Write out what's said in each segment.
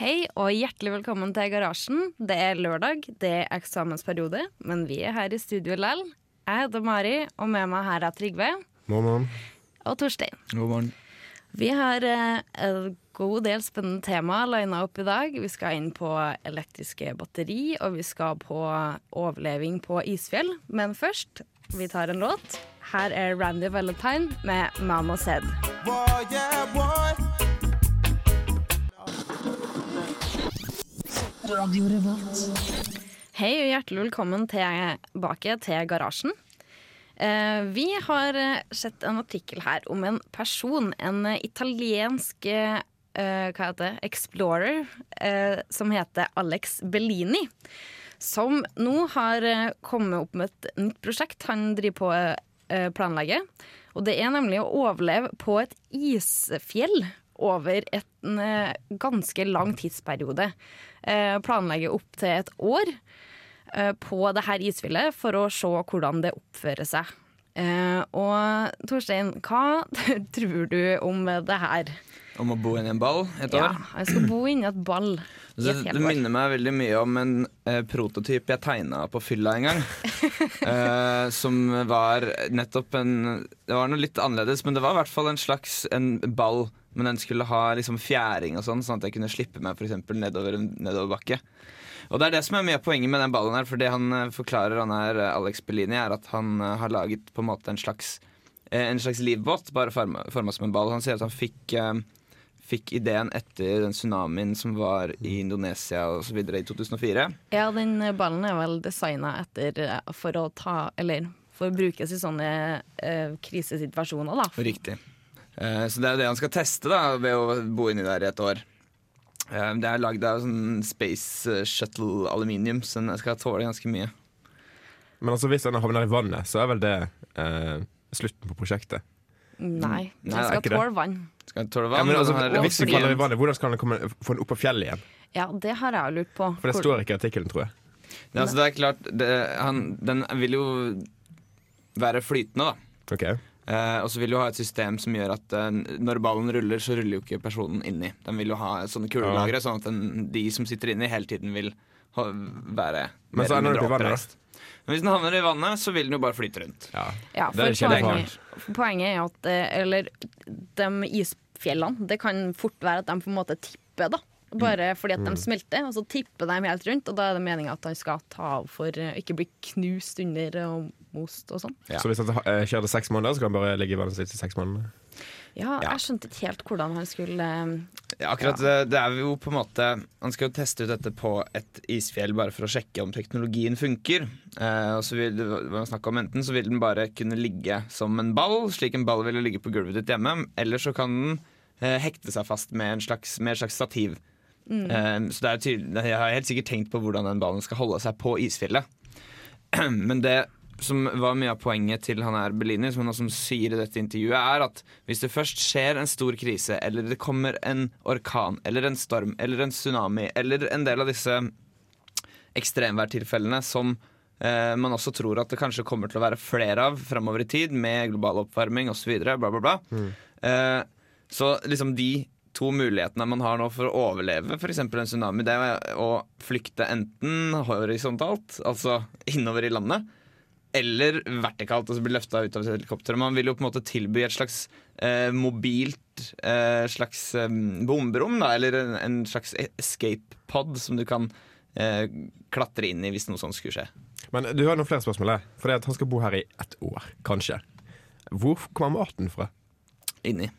Hei og hjertelig velkommen til Garasjen. Det er lørdag, det er eksamensperiode, men vi er her i studio likevel. Jeg heter Mari, og med meg her er Trygve Morgen. og Torstein. God morgen. Vi har eh, en god del spennende tema lina opp i dag. Vi skal inn på elektriske batteri, og vi skal på overleving på isfjell. Men først, vi tar en låt. Her er Randy Valentine med 'Mama Said'. Boy, yeah, boy. Hei og hjertelig velkommen tilbake til Garasjen. Eh, vi har eh, sett en artikkel her om en person, en italiensk eh, det, explorer, som heter Alex Bellini. Som nå har kommet opp med et nytt prosjekt han driver på planlegger. Og det er nemlig å overleve på et isfjell over en eh, ganske lang tidsperiode. Eh, planlegger opp til et år eh, på det her isfjellet for å se hvordan det oppfører seg. Eh, og Torstein, hva tror du om det her? Om å bo inni en ball et Ja, år. jeg skal bo inni et ball i Det, et det helt år. minner meg veldig mye om en eh, prototyp jeg tegna på fylla en gang. eh, som var nettopp en Det var noe litt annerledes, men det var i hvert fall en slags en ball. Men den skulle ha liksom fjæring og sånn, sånn at jeg kunne slippe meg for eksempel nedover en nedoverbakke. Og det er det som er mye av poenget med den ballen her, for det han eh, forklarer, han er eh, Alex Bellini, er at han eh, har laget på en måte en slags en slags livbåt, bare forma som en ball. Han sier at han fikk fikk ideen etter den tsunamien som var i Indonesia og så videre i 2004. Ja, den ballen er vel designa etter for å ta Eller for å brukes i sånne eh, krisesituasjoner, da. Riktig. Eh, så det er det han skal teste da, ved å bo inni der i et år. Eh, det er lagd av sånn Space Shuttle aluminium, så den skal tåle ganske mye. Men altså, hvis den havner i vannet, så er vel det eh, slutten på prosjektet. Nei, den det er skal tåle vann. Skal den tåle Ja, vann? men altså, den hvis den faller i vannet, Hvordan skal den komme, få den opp på fjellet igjen? Ja, det har jeg lurt på. For det Hvor- står ikke i artikkelen, tror jeg. Ja, altså, det er klart, det, han, den vil jo være flytende, da. Ok Eh, og så vil du ha et system som gjør at uh, når ballen ruller, så ruller jo ikke personen inni. Den vil jo ha sånne kulelagre, sånn at den, de som sitter inni, hele tiden vil ha, være Men så ender den opp i vannet, oppreist. Men hvis den havner i vannet, så vil den jo bare flyte rundt. Ja, Ja, Det for er poenget, poenget er at eh, Eller de isfjellene, det kan fort være at de på en måte tipper, da. Bare fordi at de smelter, og så tipper de helt rundt. Og da er det meninga at han skal ta av for ikke bli knust under og most og sånn. Ja. Så hvis han kjørte kjører seks måneder, så kan han bare ligge i vannet sitt i seks måneder? Ja, Ja. jeg skjønte ikke helt hvordan han skulle eh, Ja, akkurat det, det er jo på en måte Han skal jo teste ut dette på et isfjell bare for å sjekke om teknologien funker. Eh, og så vil det var snakk om Enten så vil den bare kunne ligge som en ball, slik en ball ville ligge på gulvet ditt hjemme, eller så kan den eh, hekte seg fast med, en slags, med et slags stativ. Eh, så det er tydelig, jeg har helt sikkert tenkt på hvordan den ballen skal holde seg på isfjellet. Men det som var mye av poenget til han her Bellini, som han også sier i dette intervjuet, er at hvis det først skjer en stor krise, eller det kommer en orkan, eller en storm, eller en tsunami, eller en del av disse ekstremværtilfellene som eh, man også tror at det kanskje kommer til å være flere av framover i tid, med global oppvarming osv., bla, bla, bla. Eh, så liksom de to mulighetene man har nå for å overleve f.eks. en tsunami, det er å flykte enten horisontalt, altså innover i landet, eller vertikalt, altså bli løfta ut av et helikopter. Man vil jo på en måte tilby et slags eh, mobilt eh, slags eh, bomberom, da, eller en, en slags escape pod som du kan eh, klatre inn i hvis noe sånt skulle skje. Men du har noen flere spørsmål her. For det at han skal bo her i ett år, kanskje. Hvor kommer maten fra? Inni.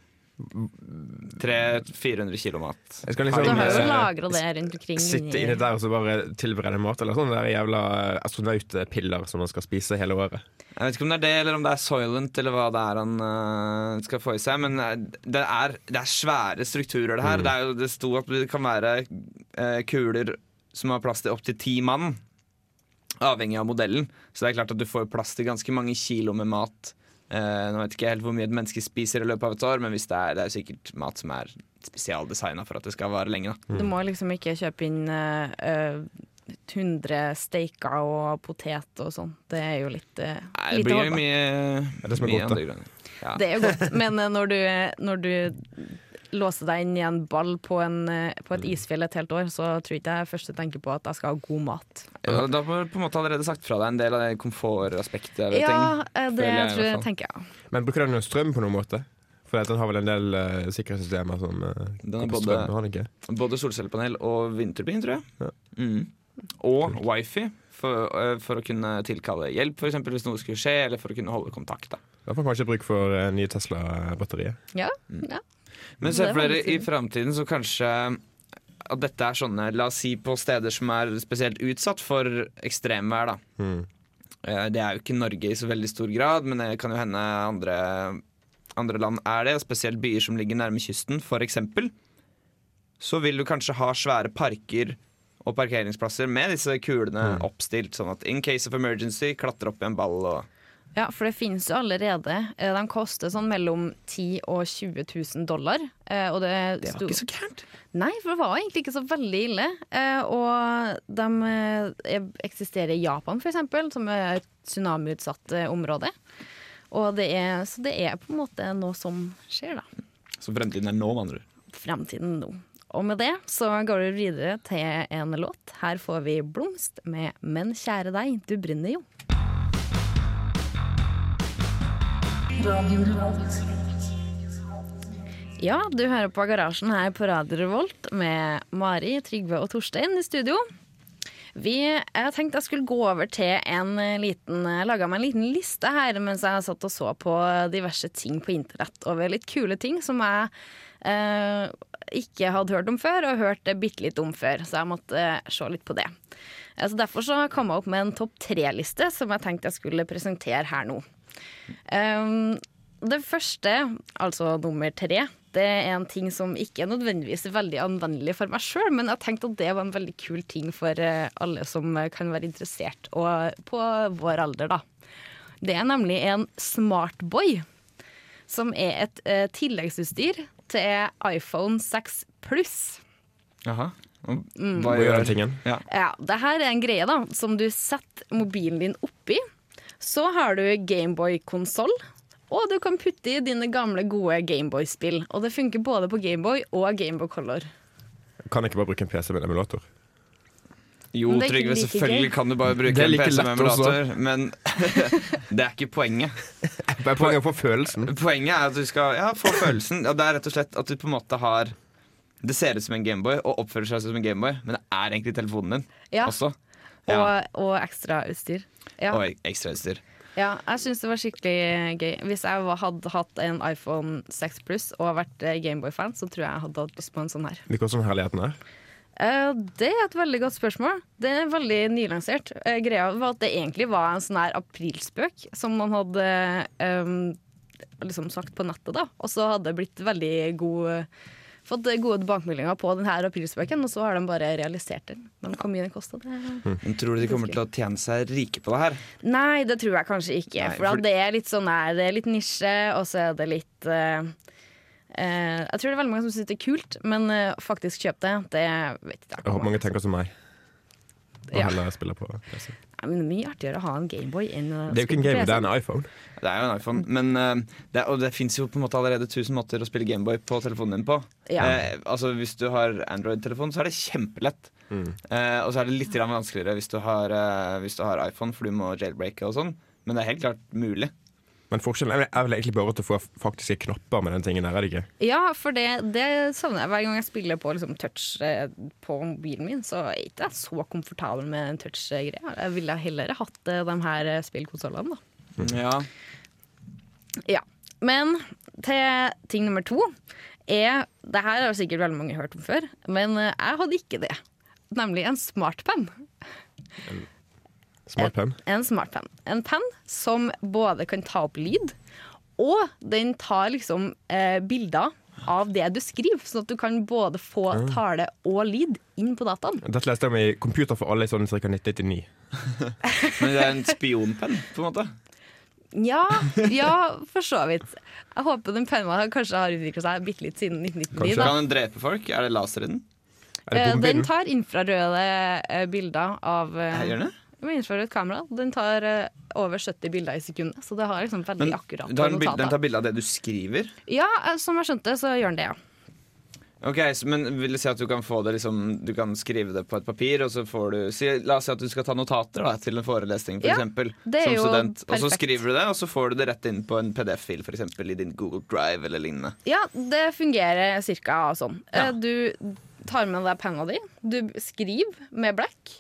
300-400 kilo mat. Jeg skal Du liksom har jo eh, lagra det rundt omkring. sitte inni- der og så bare tilberede mat, eller sånne der jævla eh, astronautpiller som man skal spise hele året. Jeg vet ikke om det er det, eller om det er Soylent, eller hva det er han uh, skal få i seg. Men det er, det er svære strukturer, det her. Det, er jo, det sto at det kan være uh, kuler som har plass til opptil ti mann. Avhengig av modellen. Så det er klart at du får plass til ganske mange kilo med mat. Eh, nå vet ikke helt hvor mye et menneske spiser i løpet av et år, men hvis det er, det er sikkert mat som er spesialdesigna for at det skal vare lenge. Da. Du må liksom ikke kjøpe inn eh, eh, 100 steiker og potet og sånn. Det er jo litt uh, Nei, det blir jo mye, det som er mye godt, da. andre grunner. Ja. Det er jo godt, men når du, når du låse deg inn i en ball på, en, eh, på et isfjell et helt år, så tror ikke jeg først tenker på at jeg skal ha god mat. Ja, da har du på en måte allerede sagt fra deg en del av det komfortaspektet. ved Ja, ting. eh, det jeg tror jeg, tenker jeg. Men bruker den strøm på noen måte? For den har vel en del uh, sikkerhetssystemer som uh, både- strøm, har den ikke? Både solcellepanel og vindturbin, tror jeg. Ja. Mm. Og wifi, for, for å kunne tilkalle hjelp, for eksempel hvis noe skulle skje, eller for å kunne holde kontakt. Da. Da får man kanskje bruk for uh, nye Tesla-batterier. Ja, Mm. ja. Men se for dere i framtiden så kanskje at dette er sånne, la oss si på steder som er spesielt utsatt for ekstremvær, da. Mm. Eh, Det er jo ikke Norge i så veldig stor grad, men det kan jo hende andre, andre land er det. Spesielt byer som ligger nærme kysten, f.eks. Så vil du kanskje ha svære parker og parkeringsplasser med disse kulene oppstilt, sånn at in case of emergency, klatre opp i en ball og Ja, for det finnes jo allerede. Eh, De koster sånn mellom 10 og 20 000 dollar. eh, Og det, Det var ikke så gærent. Nei, for det var egentlig ikke så veldig ille. Eh, Og de eksisterer i Japan, eksempel, som er et tsunamiutsatt område. Og det er, så det er på en måte noe som skjer, da. Så fremtiden er nå, med andre ord. Fremtiden nå. Og med det så går vi videre til en låt. Her får vi Blomst med 'Men kjære deg, du brenner jo'. Ja, du hører på Garasjen her på Radio Revolt med Mari, Trygve og Torstein i studio. Vi, jeg tenkte jeg skulle gå over til en liten Jeg laga meg en liten liste her mens jeg satt og så på diverse ting på internett over litt kule ting som jeg eh, ikke hadde hørt om før, og hørt bitte litt om før. Så jeg måtte eh, se litt på det. Så derfor så kom jeg opp med en topp tre-liste som jeg tenkte jeg skulle presentere her nå. Um, det første, altså nummer tre, det er en ting som ikke er nødvendigvis veldig anvendelig for meg sjøl, men jeg tenkte at det var en veldig kul ting for eh, alle som kan være interessert, og på vår alder, da. Det er nemlig en Smartboy, som er et uh, tilleggsutstyr til iPhone 6 Pluss. Jaha. Mm. Hva gjør den tingen? Ja. Ja, det her er en greie da, som du setter mobilen din oppi. Så har du Gameboy-konsoll, og du kan putte i dine gamle, gode Gameboy-spill. Og det funker både på Gameboy og Gameboy Color. Kan jeg ikke bare bruke en PC med en emulator? Jo, Trygve, like selvfølgelig gøy. kan du bare bruke er en PC med emulator, men det er ikke poenget. Det er Poenget for følelsen. Poenget er at du skal ja, få følelsen. Ja, det er rett og slett at du på en måte har Det ser ut som en Gameboy og oppfører seg som en Gameboy, men det er egentlig telefonen din Ja, også. Ja. og, og ekstrautstyr. Ja, Og ekstrautstyr. ja, jeg syns det var skikkelig gøy. Hvis jeg hadde hatt en iPhone 6 Pluss og vært eh, Gameboy-fan, så tror jeg jeg hadde hatt lyst på en sånn her. Hvilken sånn herligheten er. Eh, Det er et veldig godt spørsmål. Det er veldig nylansert. Eh, Greia var at det egentlig var en sånn her aprilspøk som man hadde um, liksom sagt på nettet, da. Og så hadde det blitt veldig god Fått gode tilbakemeldinger på denne aprilspøken, og så har de bare realisert den. Men hvor mye den kosta, det Men tror du de kommer til å tjene seg rike på det her? Nei, det tror jeg kanskje ikke. Nei, for, for- det er litt sånn her, det er litt nisje, og så er det litt uh, uh, Jeg tror det er veldig mange som syns det er kult, men uh, faktisk kjøp det, det vet ikke Jeg håper mange tenker som meg. Og Ja. heller spiller på PC. Er mye artigere å ha en Gameboy enn å Det er jo ikke en Gameboy, det er en iPhone. Det er jo en iPhone, men uh, det, og det fins jo på en måte allerede tusen måter å spille Gameboy på telefonen din på. Ja. Uh, altså Hvis du har Android-telefon, så er det kjempelett. Eh, og så er det litt grann vanskeligere hvis du, har, hvis du har iPhone, for du må jailbreake og sånn. Men det er helt klart mulig. Men forskjellen er vel egentlig bare at du får faktiske knapper med den tingen her, er det ikke? Ja, for det, det savner jeg hver gang jeg spiller på liksom, touch eh, på mobilen min. Så er ikke så komfortabel med den touch-greia. Jeg ville heller hatt eh, de her eh, spillkonsollene, da. Ja. Ja. Men til ting nummer to er Det her har sikkert veldig mange hørt om før, men jeg hadde ikke det. Nemlig en smartpenn. Smart pen. En smartpenn. En penn som både kan ta opp lyd, og den tar liksom eh, bilder av det du skriver, sånn at du kan både få tale og lyd inn på dataen. Dette leste jeg om i Computer for alle i sånn ca. 1999. Men det er en spionpenn, på en måte. Ja, ja, for så vidt. Jeg håper den pennen kanskje har utvikla seg bitte litt siden 1999. Kanskje. Da. Kan den drepe folk? Er det laser i den? Er det Eh, Den tar infrarøde eh, bilder av eh, gjør den det? innføre et kamera. Den tar eh, over 70 bilder i sekundet, så det har liksom veldig Men akkurat den bild- den tar bilde av det du skriver? Ja, eh, som jeg skjønte, så gjør den det, ja. Ok, så, Men vil det si at du kan få det liksom Du kan skrive det på et papir, og så får du si, La oss si at du skal ta notater da til en forelesning, for Ja, eksempel, som student. Og så skriver du det, og så får du det rett inn på en PDF-fil, eksempel i din Google Drive eller lignende. Ja, det fungerer cirka sånn. Ja. Eh, Du tar med deg penna di, du skriver med blekk.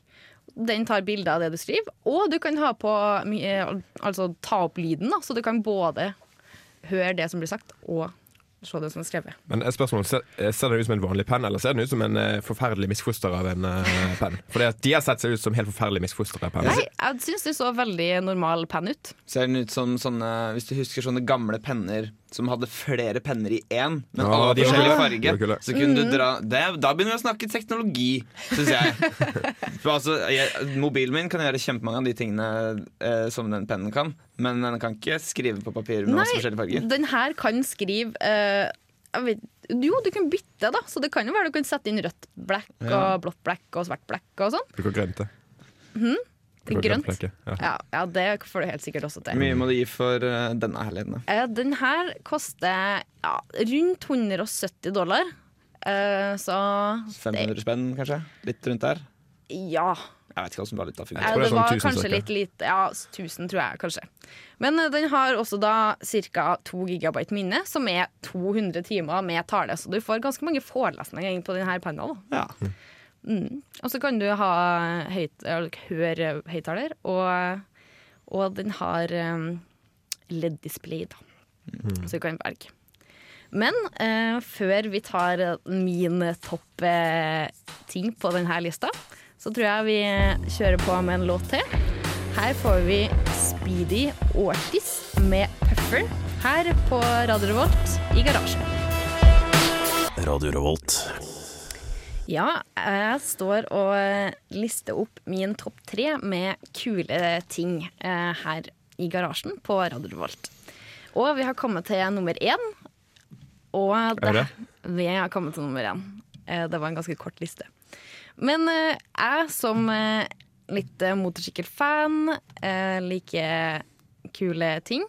Den tar bilder av det du skriver, og du kan ha på altså ta opp lyden, da, så du kan både høre det som blir sagt, og se det som skrevet. Men et spørsmål, ser, ser den ut som en vanlig penn, eller ser den ut som en uh, forferdelig misfoster av en uh, penn? For de har sett seg ut som helt forferdelig misfoster av penn. Nei, jeg syns det så veldig normal penn ut. Ser den ut som sånne Hvis du husker sånne gamle penner som hadde flere penner i én, men Ja, alle var de forskjellig farge, var så kunne Mm. du dra det, Da begynner vi å snakke teknologi, syns jeg. For altså, jeg. Mobilen min kan gjøre kjempemange av de tingene eh, som den pennen kan, men den kan ikke skrive på papir med masse forskjellige farger. den her kan skrive uh, jeg vet, Jo, du kan bytte, da. Så det kan jo være du kan sette inn rødt blekk Ja. og blått blekk og svart blekk og sånn. Bruker grønt, det. Hmm? Grønt? grønt. Ja. Ja, ja, det får du helt sikkert også til. Hvor mye må du gi for uh, denne herligheten? Eh, Den her koster ja, rundt 170 dollar. Uh, så 500 spenn, kanskje? Litt rundt der? ja. Jeg vet ikke hvordan valuta Eh, fungerer. tror det det var sånn var 1000 kanskje litt lite. Ja, 1000 tror jeg kanskje. Men eh, den har også da ca. 2 gigabyte minne, som er 200 timer med tale. Så du får ganske mange forelesninger inn på denne panna. Ja. Mm. Og så kan du ha høyt, høre høyttaler, og, og den har um, LED-display, da. Så du kan velge. Men eh, før vi tar min topp eh, ting på denne lista, så tror jeg vi kjører på med en låt til. Her får vi Speedy Ortis med Puffer her på Radio Revolt i garasjen. Radio Revolt. Ja, jeg står og lister opp min topp tre med kule ting eh, her i garasjen på Radio Revolt. Og vi har kommet til nummer én. Og Er det? vi har kommet til nummer én. Eh, det var en ganske kort liste. Men eh, jeg som eh, litt eh, motorsykkelfan, liker kule ting,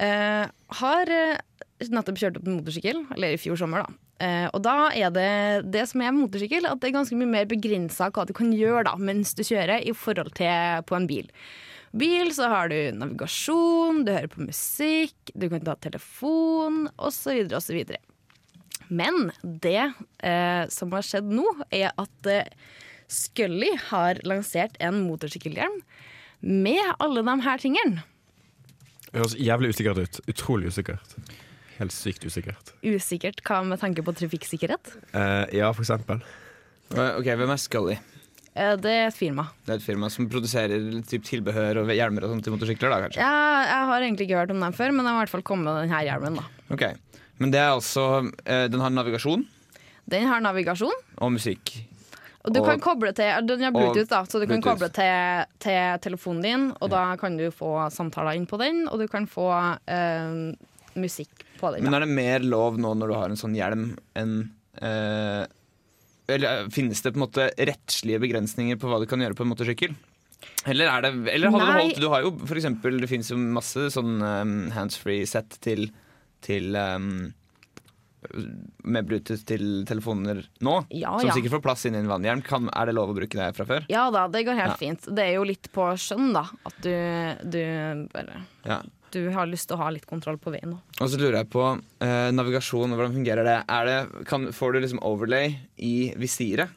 har nettopp kjørt opp en motorsykkel, eller i fjor sommer, da. Uh, og da er det det som er motorsykkel, at det er ganske mye mer begrensa hva du kan gjøre da, mens du kjører, i forhold til på en bil. Bil så har du navigasjon, du hører på musikk, du kan ta telefon, osv., osv. Men det eh, som har skjedd nå, er at eh, Scully har lansert en motorsykkelhjelm med alle de her tingene. Det høres jævlig usikkert ut. Utrolig usikkert. Helt sykt usikkert. Usikkert hva med tanke på trafikksikkerhet. Eh, ja, for eksempel. Ok, Hvem er Scully? Eh, det er et firma. Det er et firma som produserer typ tilbehør og hjelmer og sånt til motorsykler? da, kanskje? Jeg, jeg har egentlig ikke hørt om dem før, men de har i hvert fall kommet med denne hjelmen. da. Ok, Men det er altså eh, Den har navigasjon Den har navigasjon, og musikk. og du Og- kan koble til Den har Bluetooth, da, så du kan koble til, til telefonen din, og da kan du få samtaler inn på den, og du kan få eh, musikk på den. Men er det mer lov nå når du har en sånn hjelm, enn eh, Eller eh, finnes det på en måte rettslige begrensninger på hva du kan gjøre på en motorsykkel? Eller, er det, eller hadde det Nei. holdt Du har jo for eksempel Det finnes jo masse sånn um, handsfree-sett til, til um, med Bluetooth til telefoner nå, Ja, som ja. sikkert får plass inn i en vannhjelm. Kan, er det lov å bruke det fra før? Ja da, det går helt Ja. fint. Det er jo litt på skjønn, da. At du, du bare Ja. Du har lyst til å ha litt kontroll på veien òg. Og så lurer jeg på eh, navigasjon, hvordan fungerer det? Er det kan, får du liksom overlay i visiret?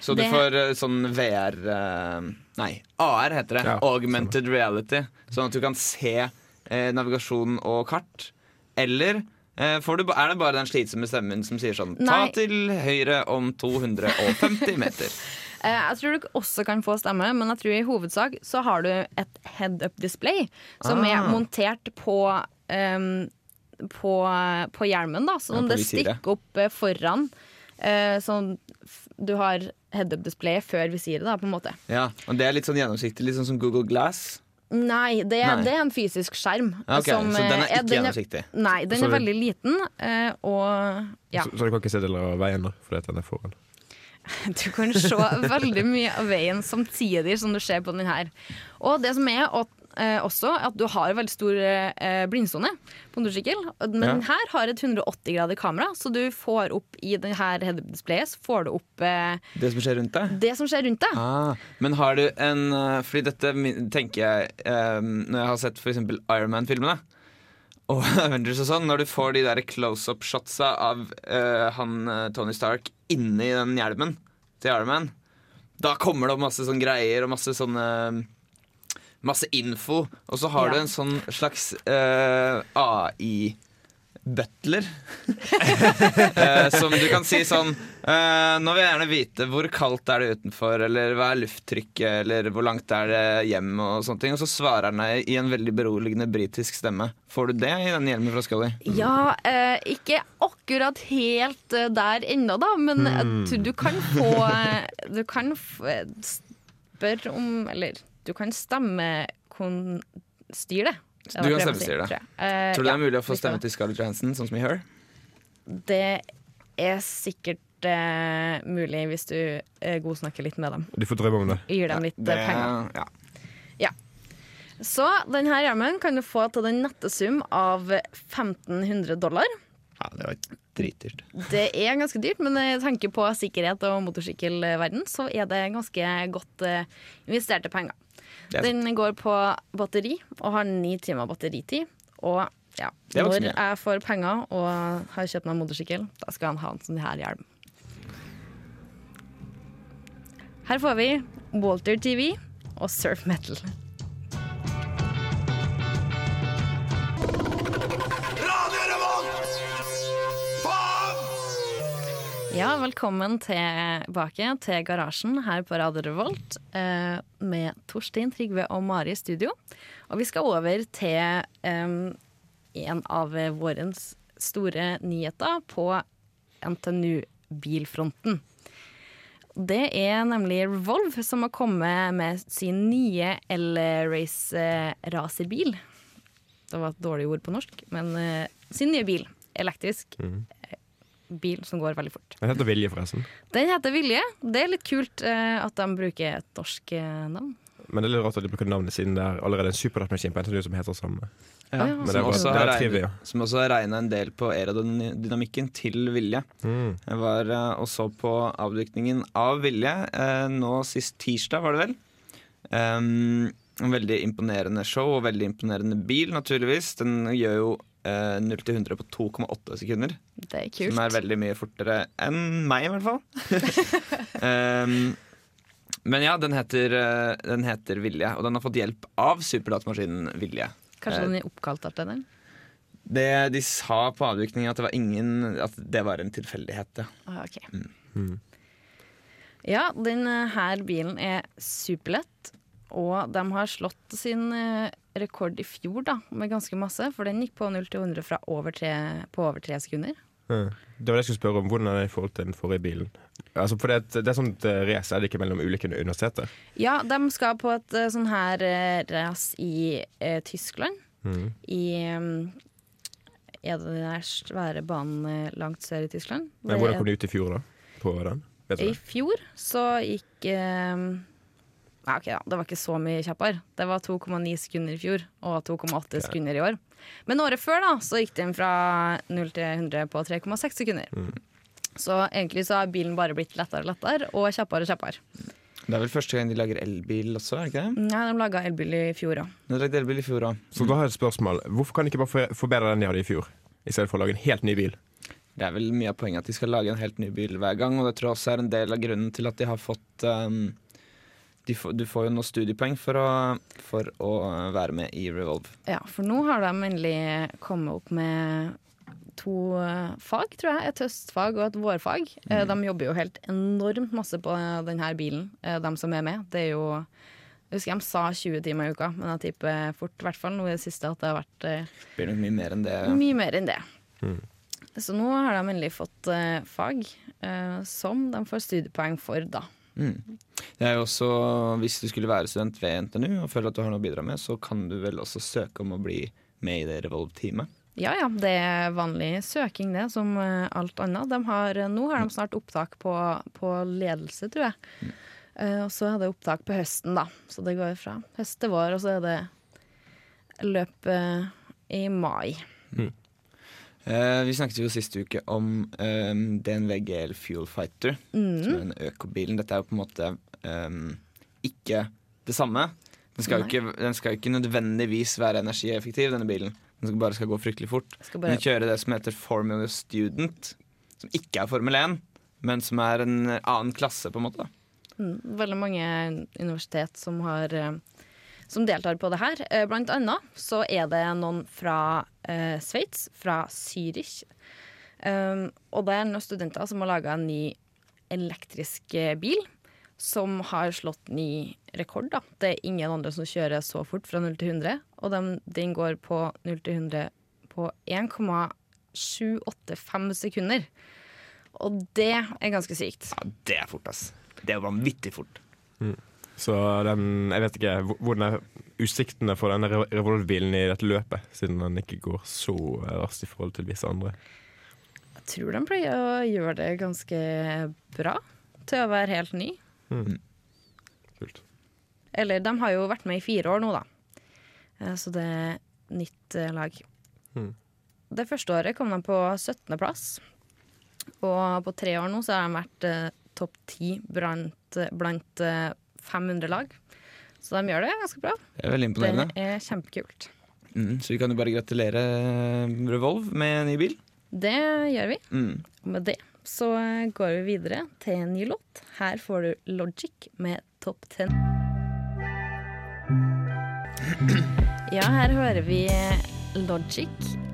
Så du Det- får eh, sånn VR eh, Nei, AR heter det. Ja, Augmented reality. Sånn at du kan se eh, navigasjon og kart. Eller eh, får du, er det bare den slitsomme stemmen som sier sånn Ta til høyre om 250 meter. Eh, jeg tror du også kan få stemme, men jeg tror i hovedsak så har du et head-up display som Ah. er montert på um, på, på hjelmen, da. Så Ja, det stikker opp eh, foran. Uh, sånn du har head-up-display før visiret, da, på en måte. Ja, og Det er litt sånn gjennomsiktig, litt sånn som Google Glass. Nei, det, er- Nei. det er en fysisk skjerm. Okay, ok, som, så den er eh, ikke gjennomsiktig. Nei, den er veldig liten, eh, og ja. Så, så du kan ikke se deler av veien da, fordi at den er foran. Du kan se veldig mye av veien samtidig som du ser på den her. Og det som er at eh, også at du har veldig stor eh, blindsone på motorsykkel. Men Ja. her har et 180 grader kamera, så du får opp i det her head-displayet så får du opp eh, Det som skjer rundt deg? det som skjer rundt deg. Ah, men har du en eh, Fordi dette tenker jeg eh, Når jeg har sett f.eks. Ironman-filmene og Avengers og sånn, når du får de der close-up-shotsa av eh, han Tony Stark inni den hjelmen til Ironman, da kommer det opp masse sånne greier og masse sånne Masse info. Og så har Ja. du en sånn slags uh, AI-butler. Eh, som du kan si sånn eh, Nå vil jeg gjerne vite hvor kaldt er det utenfor, eller hva er lufttrykket, eller hvor langt er det hjem, og sånne ting. Og så svarer han deg i en veldig beroligende britisk stemme. Får du det i den hjelmen fra Scully? Ja, eh, ikke akkurat helt eh, der ennå, da, men mm. du kan få eh, Du kan eh, spørre om Eller du kan stemmestyre det. Det Du kan stemmestyre det. si, tror du det er mulig å få stemme til Scarlett Johansen, sånn som i Her? Det er sikkert eh, mulig hvis du eh, godsnakker litt med dem. Du får drømme om det. Gir dem litt det, penger. ja. Så denne hjelmen kan du få til den nette sum av 1500 dollar. ja, det var dritdyrt. Det er ganske dyrt, men jeg tenker på sikkerhet og motorsykkelverden, så er det ganske godt eh, investerte penger. Den går på batteri og har ni timer batteritid. Og ja, når jeg får penger og har kjøpt meg motorsykkel, da skal han ha en sånn her hjelm. Her får vi Walter TV og Surf Metal. Ja, velkommen tilbake til Garasjen her på Radio Revolt eh, med Torstein, Trygve og Mari i studio. Og vi skal over til eh, en av vårens store nyheter på NTNU-bilfronten. Det er nemlig Revolve som har kommet med sin nye L-Race racerbil. Det var et dårlig ord på norsk, men eh, sin nye bil. Elektrisk eh, bil som går veldig fort. Den heter Vilje, forresten. Den heter Vilje. Det er litt kult eh, at de bruker et norsk eh, navn. Men det er litt rart at de bruker navnet siden det er allerede en superdattmaskin på NTNU som heter samme. Ja, ja. Men det som, er bare- også det er regnet, som også har regna en del på aerodynamikken til Vilje. Mm. Jeg var eh, og så på avdukningen av Vilje eh, nå sist tirsdag, var det vel. Um, en veldig imponerende show og veldig imponerende bil, naturligvis. Den gjør jo eh, 0 til 100 på 2,8 sekunder. Det er kult. Som er veldig mye fortere enn meg, i hvert fall. um, men ja, den heter, eh, den heter Vilje, og den har fått hjelp av superdatamaskinen Vilje. Kanskje eh, den er oppkalt etter den? Det de sa på avdukningen, at det var ingen At det var en tilfeldighet. Ja. Ah, ok. Mm. Ja, denne her bilen er superlett. Og de har slått sin eh, rekord i fjor da, med ganske masse. For den gikk på 0 til 100 fra over tre, på over tre sekunder. Det var det jeg skulle spørre om. Hvordan er det i forhold til den forrige bilen? Altså, for det, et- det er sånt eh, race er det ikke mellom ulike universiteter. Ja, de skal på et eh, sånn her race i eh, Tyskland. Mm. I Er det den svære banen langt sør i Tyskland? Men hvordan kom de ut i fjor, da? På den? I fjor så gikk eh, Nei, ok da, det var ikke så mye kjappere. Det var 2,9 sekunder i fjor og 2,8 sekunder i år. Men året før da, så gikk den fra 0 til 100 på 3,6 sekunder. Mm. Så egentlig så har bilen bare blitt lettere og lettere og kjappere og kjappere. Det er vel første gang de lager elbil også, er det ikke det? Nei, de laga elbil i fjor òg. Elbil i fjor òg. Så da har jeg et spørsmål. Hvorfor kan de ikke bare forbedre den de hadde i fjor? I stedet for å lage en helt ny bil. Det er vel mye av poenget at de skal lage en helt ny bil hver gang, og det tror jeg også er en del av grunnen til at de har fått um, de får, Du får jo noen studiepoeng for å, for å være med i Revolve. Ja, for nå har de endelig kommet opp med to eh, fag, tror jeg. Et høstfag og et vårfag. Mm. De jobber jo helt enormt masse på denne bilen, eh, de som er med. Det er jo Jeg husker de sa 20 timer i uka, men jeg tipper fort, i hvert fall nå i det siste, at det har vært eh, Det blir nok mye mer enn det. mye mer enn det. Mm. Så nå har de endelig fått eh, fag eh, som de får studiepoeng for, da. Mm. Det er jo også, Hvis du skulle være student ved NTNU og føler at du har noe å bidra med, så kan du vel også søke om å bli med i det Revolve-teamet. Ja ja, det er vanlig søking det, som eh, alt annet. De har, nå har de snart opptak på, på ledelse, tror jeg. Eh, og så er det opptak på høsten, da. Så det går fra høst til vår, og så er det løp eh, i mai. Eh, vi snakket jo sist uke om um, DNV GL Fuel Fighter, som er den økobilen. Dette er jo på en måte um, ikke det samme. Den skal, jo ikke, den skal ikke nødvendigvis være energieffektiv, denne bilen. Den skal bare skal gå fryktelig fort. Skal Den bare, kjører det som heter Formula Student, som ikke er Formel 1, men som er en annen klasse, på en måte. mm, veldig mange universitet som har eh, som deltar på det her. Eh, Blant annet så er det noen fra eh, Sveits, fra Zürich. Um, og det er noen studenter som har laga en ny elektrisk eh, bil. Som har slått ny rekord. da. Det er ingen andre som kjører så fort fra 0 til 100. Og den, den går på 0 til 100 på 1,785 sekunder. Og det er ganske sykt. Ja, det er fort, ass. Det er vanvittig fort. Så den, jeg vet ikke hvor- hvordan er utsiktene for denne revolverbilen i dette løpet, siden den ikke går så raskt i forhold til visse andre. Jeg tror de pleier å gjøre det ganske bra til å være helt ny. Kult. Eller de har jo vært med i fire år nå, da. Eh, Så det er nytt eh, lag. Mm. Det første året kom de på 17. plass. Og på tre år nå så har de vært eh, topp ti blant, blant eh, 500 lag. Så de gjør det ganske bra. Det er veldig Det er kjempekult. Mm, så vi kan jo bare gratulere eh, Revolve med en ny bil. Det gjør vi. Mm. Og med det så eh, går vi videre til en ny låt. Her får du Logic med Top 10. Ja, her hører vi Logic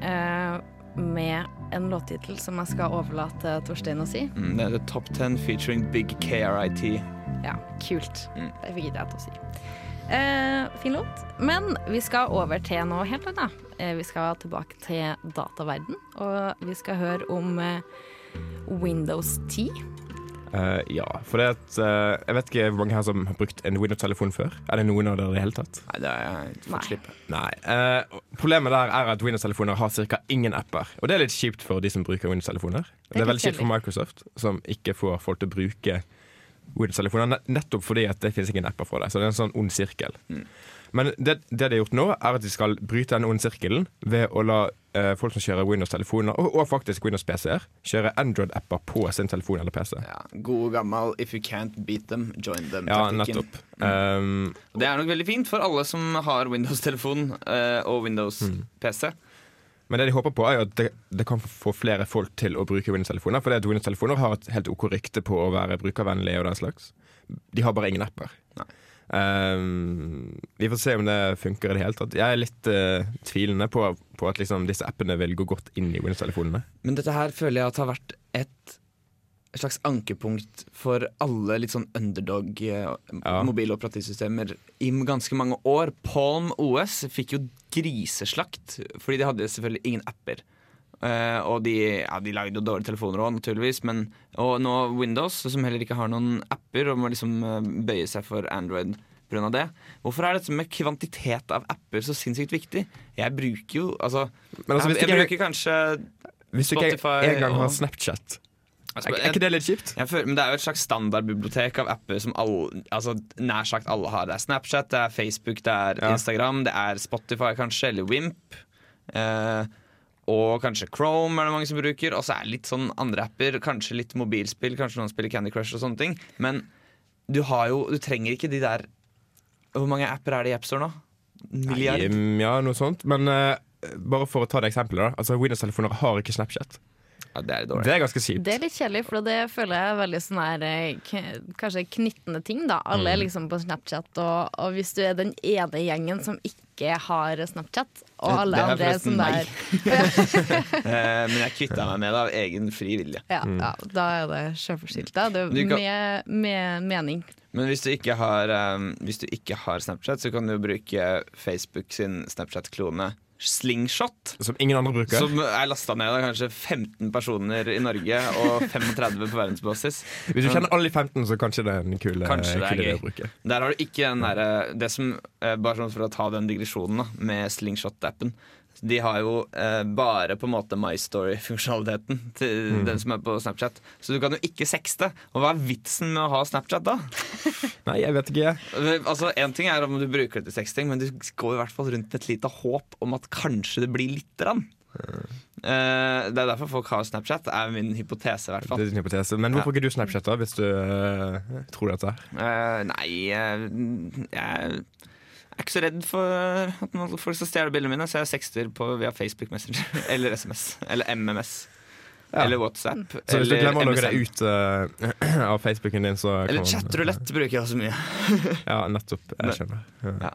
eh, med en låttittel som jeg skal overlate Torstein å si. Mm, det er Top 10 featuring Big KRIT. Ja, kult. Mm. Det fikk ikke jeg til å si. Eh, fin låt. Men vi skal over til noe helt annet. Eh, vi skal tilbake til dataverden, og vi skal høre om eh, Windows 10. Uh, ja, for det at uh, Jeg vet ikke hvor mange her som har brukt en Windows-telefon før. Er det noen av dere i det hele tatt? Nei, det er jeg Nei. Eh, problemet der er at Windows-telefoner har ca. ingen apper. Og det er litt kjipt for de som bruker Windows-telefoner. Det, det, er veldig kjipt for Microsoft, som ikke får folk til å bruke Windows-telefoner, nettopp fordi at det finnes ingen apper for det. Så det er en sånn ond sirkel. Men det, det de har gjort nå, er at de skal bryte den onde sirkelen ved å la eh, folk som kjører Windows-telefoner, og, og faktisk Windows-PC-er, kjøre Android-apper på sin telefon eller PC. Ja, God gammel 'if you can't beat them, join them'. Ja, taktikken. nettopp. Um, Det er nok veldig fint for alle som har Windows-telefon eh, og Windows-PC. Men det de håper på er jo at det, det kan få flere folk til å bruke Windows-telefoner. For Windows-telefoner har et helt OK rykte på å være brukervennlige og den slags. De har bare ingen apper. Um, vi får se om det funker i det hele tatt. Jeg er litt uh, tvilende på, på at liksom, disse appene vil gå godt inn i Windows-telefonene. Men dette her føler jeg at har vært et et slags ankepunkt for alle litt sånn underdog eh, Ja. operativsystemer i ganske mange år. Palm OS fikk jo griseslakt, fordi de hadde selvfølgelig ingen apper. Uh, og de, ja, de lagde jo dårlige telefoner òg, naturligvis. Men, og nå Windows, som heller ikke har noen apper, og må liksom eh, bøye seg for Android pga. det. Hvorfor er dette med kvantitet av apper så sinnssykt viktig? Jeg bruker jo altså, Men altså, jeg, jeg bruker kanskje Spotify Hvis du ikke Spotify engang har Snapchat, er, er ikke det litt kjipt? Jeg men Det er jo et slags standardbibliotek av apper som alle, altså, nær sagt alle har. Det er Snapchat, det er Facebook, det er Ja. Instagram, det er Spotify kanskje, eller Wimp. Eh, og kanskje Chrome er det mange som bruker. Og så er det litt sånn andre apper, kanskje litt mobilspill, kanskje noen spiller Candy Crush og sånne ting. Men du har jo, du trenger ikke de der Hvor mange apper er det i AppStore nå? Milliard? Nei, Ja, noe sånt. Men eh, bare for å ta det eksempelet, da. Altså, Windows-telefoner har ikke Snapchat. Ja, det er dårlig. Det er ganske kjipt. Det er litt kjedelig, for det føler jeg er veldig sånn her eh, Kanskje knyttende ting, da. Alle Mm. er liksom på Snapchat, og, og hvis du er den ene gjengen som ikke har Snapchat, og alle det er andre er sånn der Eh, men jeg kvitta meg med det av egen fri vilje. ja, ja, Da er det sjølforskyldt. da. Det er kan- med, med mening. Men hvis du ikke har, um, hvis du ikke har Snapchat, så kan du bruke Facebook sin Snapchat-klone Slingshot. Som ingen andre bruker. Som er lasta ned av kanskje 15 personer i Norge og 35 på verdensbasis. Hvis du kjenner alle de 15, så kanskje det er en kul, er idé å bruke. Der har du ikke den derre Det som eh, Bare sånn for å ta den digresjonen da med Slingshot-appen. De har jo eh, bare på en måte My Story-funksjonaliteten til den som er på Snapchat. Så du kan jo ikke sexte. Og hva er vitsen med å ha Snapchat da? Nei, jeg vet ikke. Altså, En ting er om du bruker det til sexting, men du går i hvert fall rundt med et lite håp om at kanskje det blir lite grann. Uh, det er derfor folk har Snapchat, er min hypotese i hvert fall. Det er din hypotese. Men hvorfor ikke du Snapchat, da, hvis du uh, tror dette? Uh, Eh, nei, eh, jeg er ikke så redd for at folk skal stjele bildene mine, så jeg sexter på via Facebook Messenger eller SMS. Eller MMS. Ja. Eller WhatsApp. Så hvis du glemmer å logge deg ut uh, av Facebooken din, så Eller chatrulett bruker jeg også mye. Ja, nettopp. Jeg skjønner. Ja. Ja.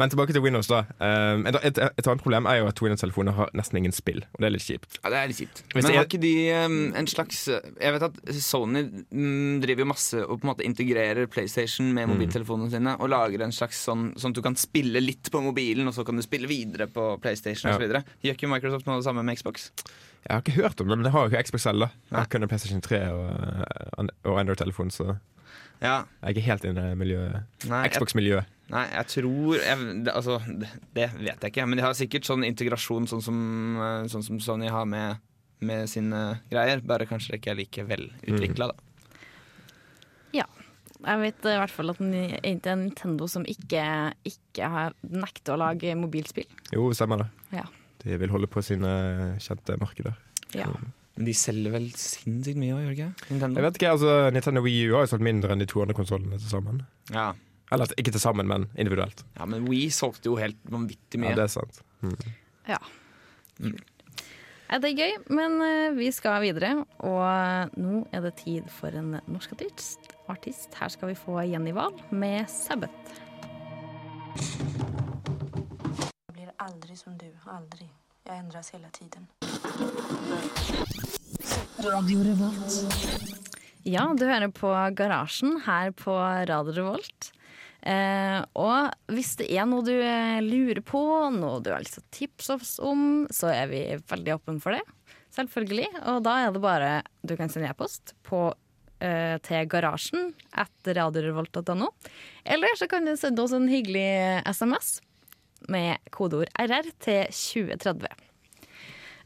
Men tilbake til Windows, da. Um, et, et, et annet problem er jo at Windows-telefoner har nesten ingen spill, og det er litt kjipt. Ja, det er litt kjipt. Hvis Men har ikke de um, en slags Jeg vet at Sony mm, driver masse og på en måte integrerer PlayStation med mobiltelefonene sine og lager en slags sånn Sånn at du kan spille litt på mobilen, og så kan du spille videre på PlayStation Ja. videre Gjør ikke Microsoft noe av det samme med Xbox? Jeg har ikke hørt om det, men det har jo ikke Xbox selv. da. Jeg kunne PlayStation 3 og, uh, og Android-telefon, så Ja, jeg er ikke helt inne i miljøet. Xbox-miljøet. Nei, jeg tror jeg, det, Altså, det, det vet jeg ikke. Men de har sikkert sånn integrasjon sånn som, eh, sånn som Sony har med, med sine greier. Bare kanskje det ikke er like velutvikla, da. Ja. Jeg vet i hvert fall at det er er Nintendo som ikke, ikke har nekter å lage mobilspill. Jo, stemmer det. Ja. De vil holde på sine kjente markeder. Ja. Men de selger vel sinnssykt mye òg, gjør de ikke? Nintendo? Jeg vet ikke, altså Nintendo Wii U har jo solgt mindre enn de to andre konsollene til sammen. Ja. Eller ikke til sammen, men individuelt. ja, men Wii solgte jo helt vanvittig mye. Ja, det er sant. ja. Ja, det er gøy, men eh, vi skal videre. Og nå er det tid for en norsk artist. artist. Her skal vi få Jenny Wahl med 'Sabbat'. Jeg blir aldri som du, Aldri. Jeg endres hele tiden. Radio Revolt. Ja, du hører på Garasjen her på Radio Revolt. Eh, og hvis det er noe du eh, lurer på, noe du har lyst til å tipse oss om, så er vi veldig åpne for det. Selvfølgelig. Og da er det bare du kan sende e-post på eh, til garasjen etter radiorevolt.no. Eller så kan du sende oss en hyggelig SMS med kodeord RR til 2030.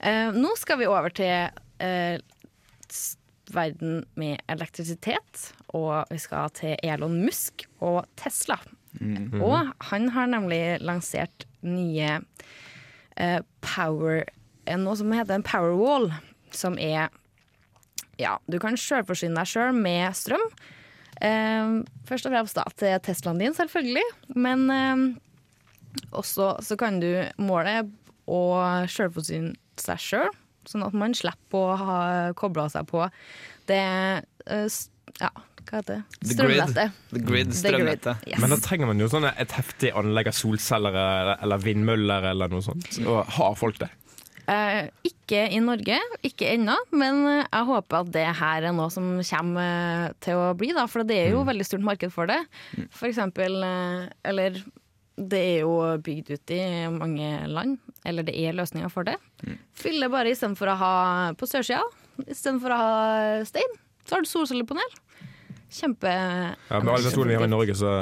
Eh, nå skal vi over til eh, verden med elektrisitet, og vi skal til Elon Musk og Tesla. Og han har nemlig lansert nye eh, power eh, Noe som heter en powerwall, som er Ja, du kan sjølforsyne deg sjøl med strøm. Eh, først og fremst da til Teslaen din, selvfølgelig, men eh, også så kan du måle å sjølforsyne seg sjøl, sånn at man slipper å ha kobla seg på det eh, Ja, hva heter det? The grid. Strømnettet. The Grid, The strømnettet. Yes. Men da trenger man jo sånne, et heftig anlegg av solceller eller, eller vindmøller eller noe sånt. Og har folk det? Eh, ikke i Norge, ikke ennå, men eh, jeg håper at det her er noe som kommer eh, til å bli, da, for det er jo veldig stort marked for det. For eksempel, eller det er jo bygd ut i mange land, eller det er løsninger for det. Fyller bare istedenfor å ha på sørsida, istedenfor å ha stein, så har du solcellepanel. Kjempe Ja, Med alle solene vi har i Norge, så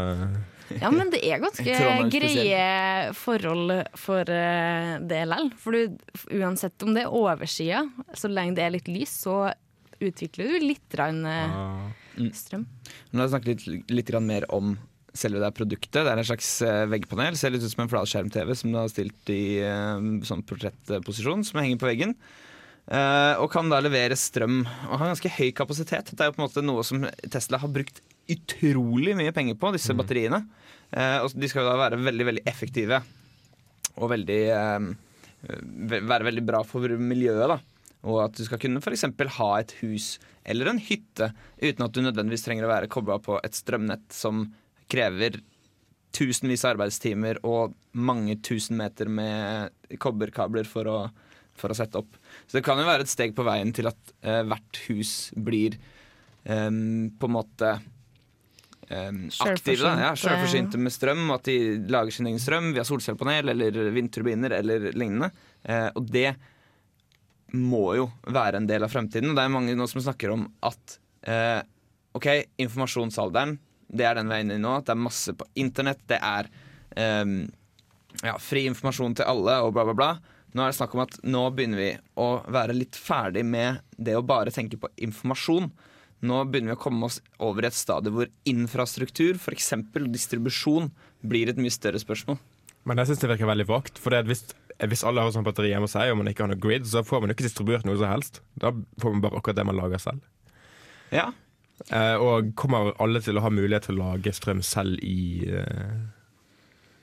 ja, men det er ganske greie forhold for eh, det likevel. For du, uansett om det er oversida, så lenge det er litt lys, så utvikler du litt grann, eh, ah, strøm. Nå har oss snakket litt, litt mer om selve det produktet. Det er en slags eh, veggpanel. Ser litt ut som en flatskjerm-TV som du har stilt i eh, sånn portrettposisjon, som henger på veggen. Eh, og kan da levere strøm og har ganske høy kapasitet. Det er jo på en måte noe som Tesla har brukt utrolig mye penger på, disse batteriene. Eh, og de skal jo da være veldig, veldig effektive og veldig være veldig bra for miljøet. da Og at du skal kunne f.eks. ha et hus eller en hytte uten at du nødvendigvis trenger å være kobla på et strømnett som krever tusenvis av arbeidstimer og mange tusen meter med kobberkabler for å, for å sette opp. Så det kan jo være et steg på veien til at eh, hvert hus blir em, på en måte Um, aktive. Da. Ja. Selvforsynte med strøm, og at de lager sin egen strøm via solcellepanel eller vindturbiner eller lignende. Eh, og det må jo være en del av fremtiden. Og det er mange nå som snakker om at eh, OK, informasjonsalderen, det er den veien inn nå. Det er masse på internett. Det er um, ja, fri informasjon til alle og bla, bla, bla. Nå er det snakk om at nå begynner vi å være litt ferdig med det å bare tenke på informasjon. Nå begynner vi å komme oss over i et stadie hvor infrastruktur, f.eks. distribusjon, blir et mye større spørsmål. Men jeg syns det virker veldig vagt. For hvis, hvis alle har sånn batteri hjemme hos seg, og man ikke har noe grid, så får man ikke distribuert noe som helst. Da får man bare akkurat det man lager selv. Ja, og kommer alle til å ha mulighet til å lage strøm selv i eh,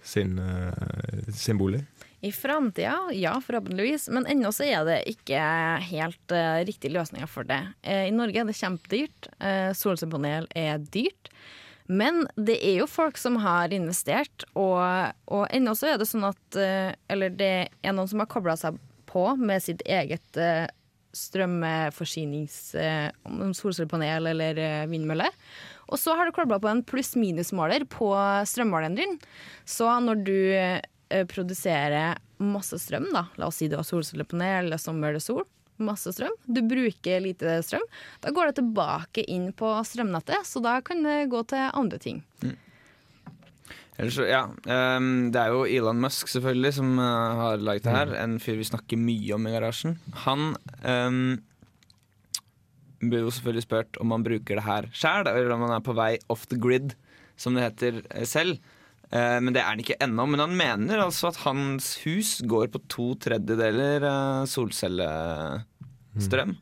sin, eh, sin bolig? I framtida, ja, forhåpentligvis. Men ennå så er det ikke helt uh, riktige løsninger for det. Eh, I Norge er det kjempedyrt. Uh, Solcellepanel er dyrt. Men det er jo folk som har investert, og, og ennå så er det sånn at eh, Eller det er noen som har kobla seg på med sitt eget eh, strømforsynings... om solcellepanel eller eh, vindmølle. Og så har du kobla på en pluss-minus-måler på strømmåleren din. Så når du eh, produserer masse strøm, da, la oss si du har solcellepanel eller sommer eller sol, masse strøm, du bruker lite strøm, da går det tilbake inn på strømnettet, så da kan det gå til andre ting. Ellers, ja. um, det er jo Elon Musk selvfølgelig som uh, har laget det her. En fyr vi snakker mye om i garasjen. Han um, blir jo selvfølgelig spurt om han bruker det her sjæl, eller om han er på vei off the grid, som det heter eh, selv. Uh, men det er han ikke ennå. Men han mener altså at hans hus går på to tredjedeler uh, solcellestrøm.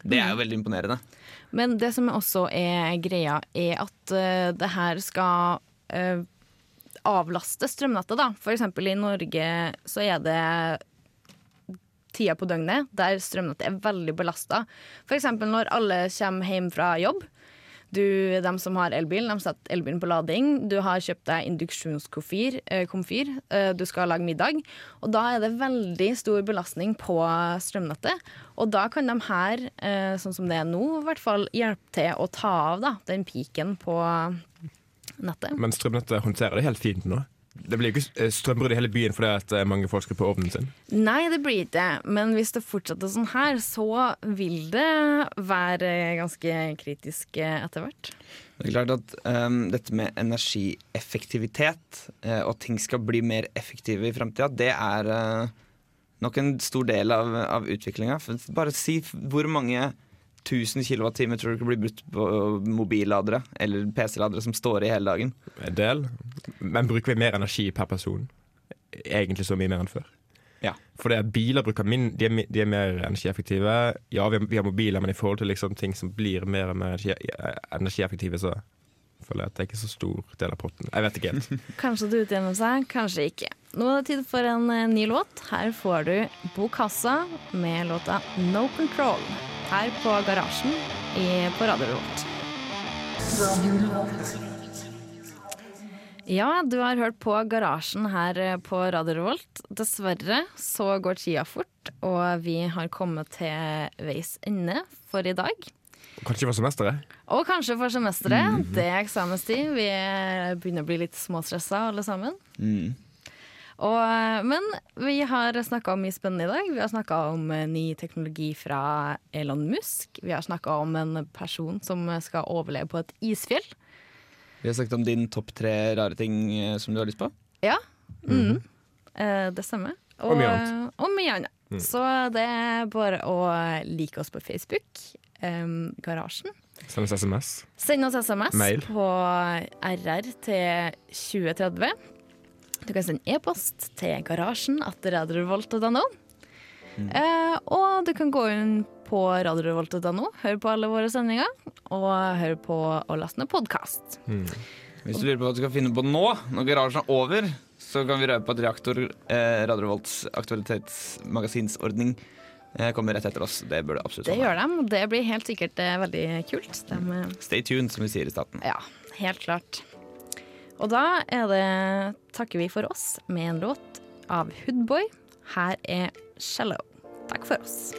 Det er jo veldig imponerende. Men det som også er greia, er at uh, det her skal eh, avlaste strømnettet, da. Eksempel i Norge så er det tida på døgnet der strømnettet er veldig belasta. Eksempel når alle kommer hjem fra jobb. Du, de som har elbil, de setter elbilen på lading. Du har kjøpt deg induksjonskomfyr. eh. Eh, du skal lage middag. Og da er det veldig stor belastning på strømnettet. Og da kan de her, eh, sånn som det er nå, i hvert fall hjelpe til å ta av da, den piken på nettet. Men strømnettet håndterer det helt fint nå. Det blir jo ikke eh, strømbrudd i hele byen fordi at eh, mange folk skrur på ovnen sin. Nei, det blir ikke det. Men hvis det fortsetter sånn her, så vil det være ganske kritisk eh, etter hvert. Det er klart at um, dette med energieffektivitet, uh, og ting skal bli mer effektive i framtida, det er uh, nok en stor del av, av utviklinga. Bare si hvor mange 1000 kWt tror du ikke blir brukt på mobilladere eller PC-ladere som står i hele dagen? En del. Men bruker vi mer energi per person? Egentlig så mye mer enn før. Ja. Fordi at biler bruker min, de, er, de er mer energieffektive. Ja, vi har, vi har mobiler, men i forhold til liksom ting som blir mer og mer energi, eh, energieffektive, så føler at det er ikke så stor del av potten. Jeg vet ikke helt. Kanskje det utjevner seg, kanskje ikke. Nå er det tid for en eh, ny låt. Her får du Bokassa med låta No Control. Her på Garasjen i, på Radio Revolt. Ja, du har hørt på Garasjen her eh, på Radio Revolt. Dessverre så går tida fort, og vi har kommet til veis ende for i dag. Kanskje for semesteret? Og kanskje for semesteret. Det er eksamenstid. Vi er- begynner å bli litt småstressa alle sammen. Mm. Og, men vi har snakka om mye spennende i dag. Vi har snakka om eh, ny teknologi fra Elon Musk. Vi har snakka om en person som skal overleve på et isfjell. Vi har snakket om din topp tre rare ting eh, som du har lyst på. Ja, mm. -hmm. det stemmer. Og mye annet. Og mye annet. Så det er bare å like oss på Facebook. Em, garasjen. Send oss SMS. Send oss SMS Mail. på RR til 2030. Du kan sende e-post til garasjen at radiorevolt.no. Eh, og du kan gå inn på radiorevolt.no, høre på alle våre sendinger, og høre på og laste ned podkast. Hvis du lurer på hva du skal finne på nå, når garasjen er over, så kan vi røpe at Reaktor, eh, Radiorevolts aktualitetsmagasinsordning, kommer rett etter oss. Det burde absolutt Det gjør de, og det blir helt sikkert eh, veldig kult. De, eh, Stay tuned, som vi sier i staten. ja, helt klart. Og da er det, takker vi for oss med en låt av Hoodboy. Her er 'Shallow'. Takk for oss.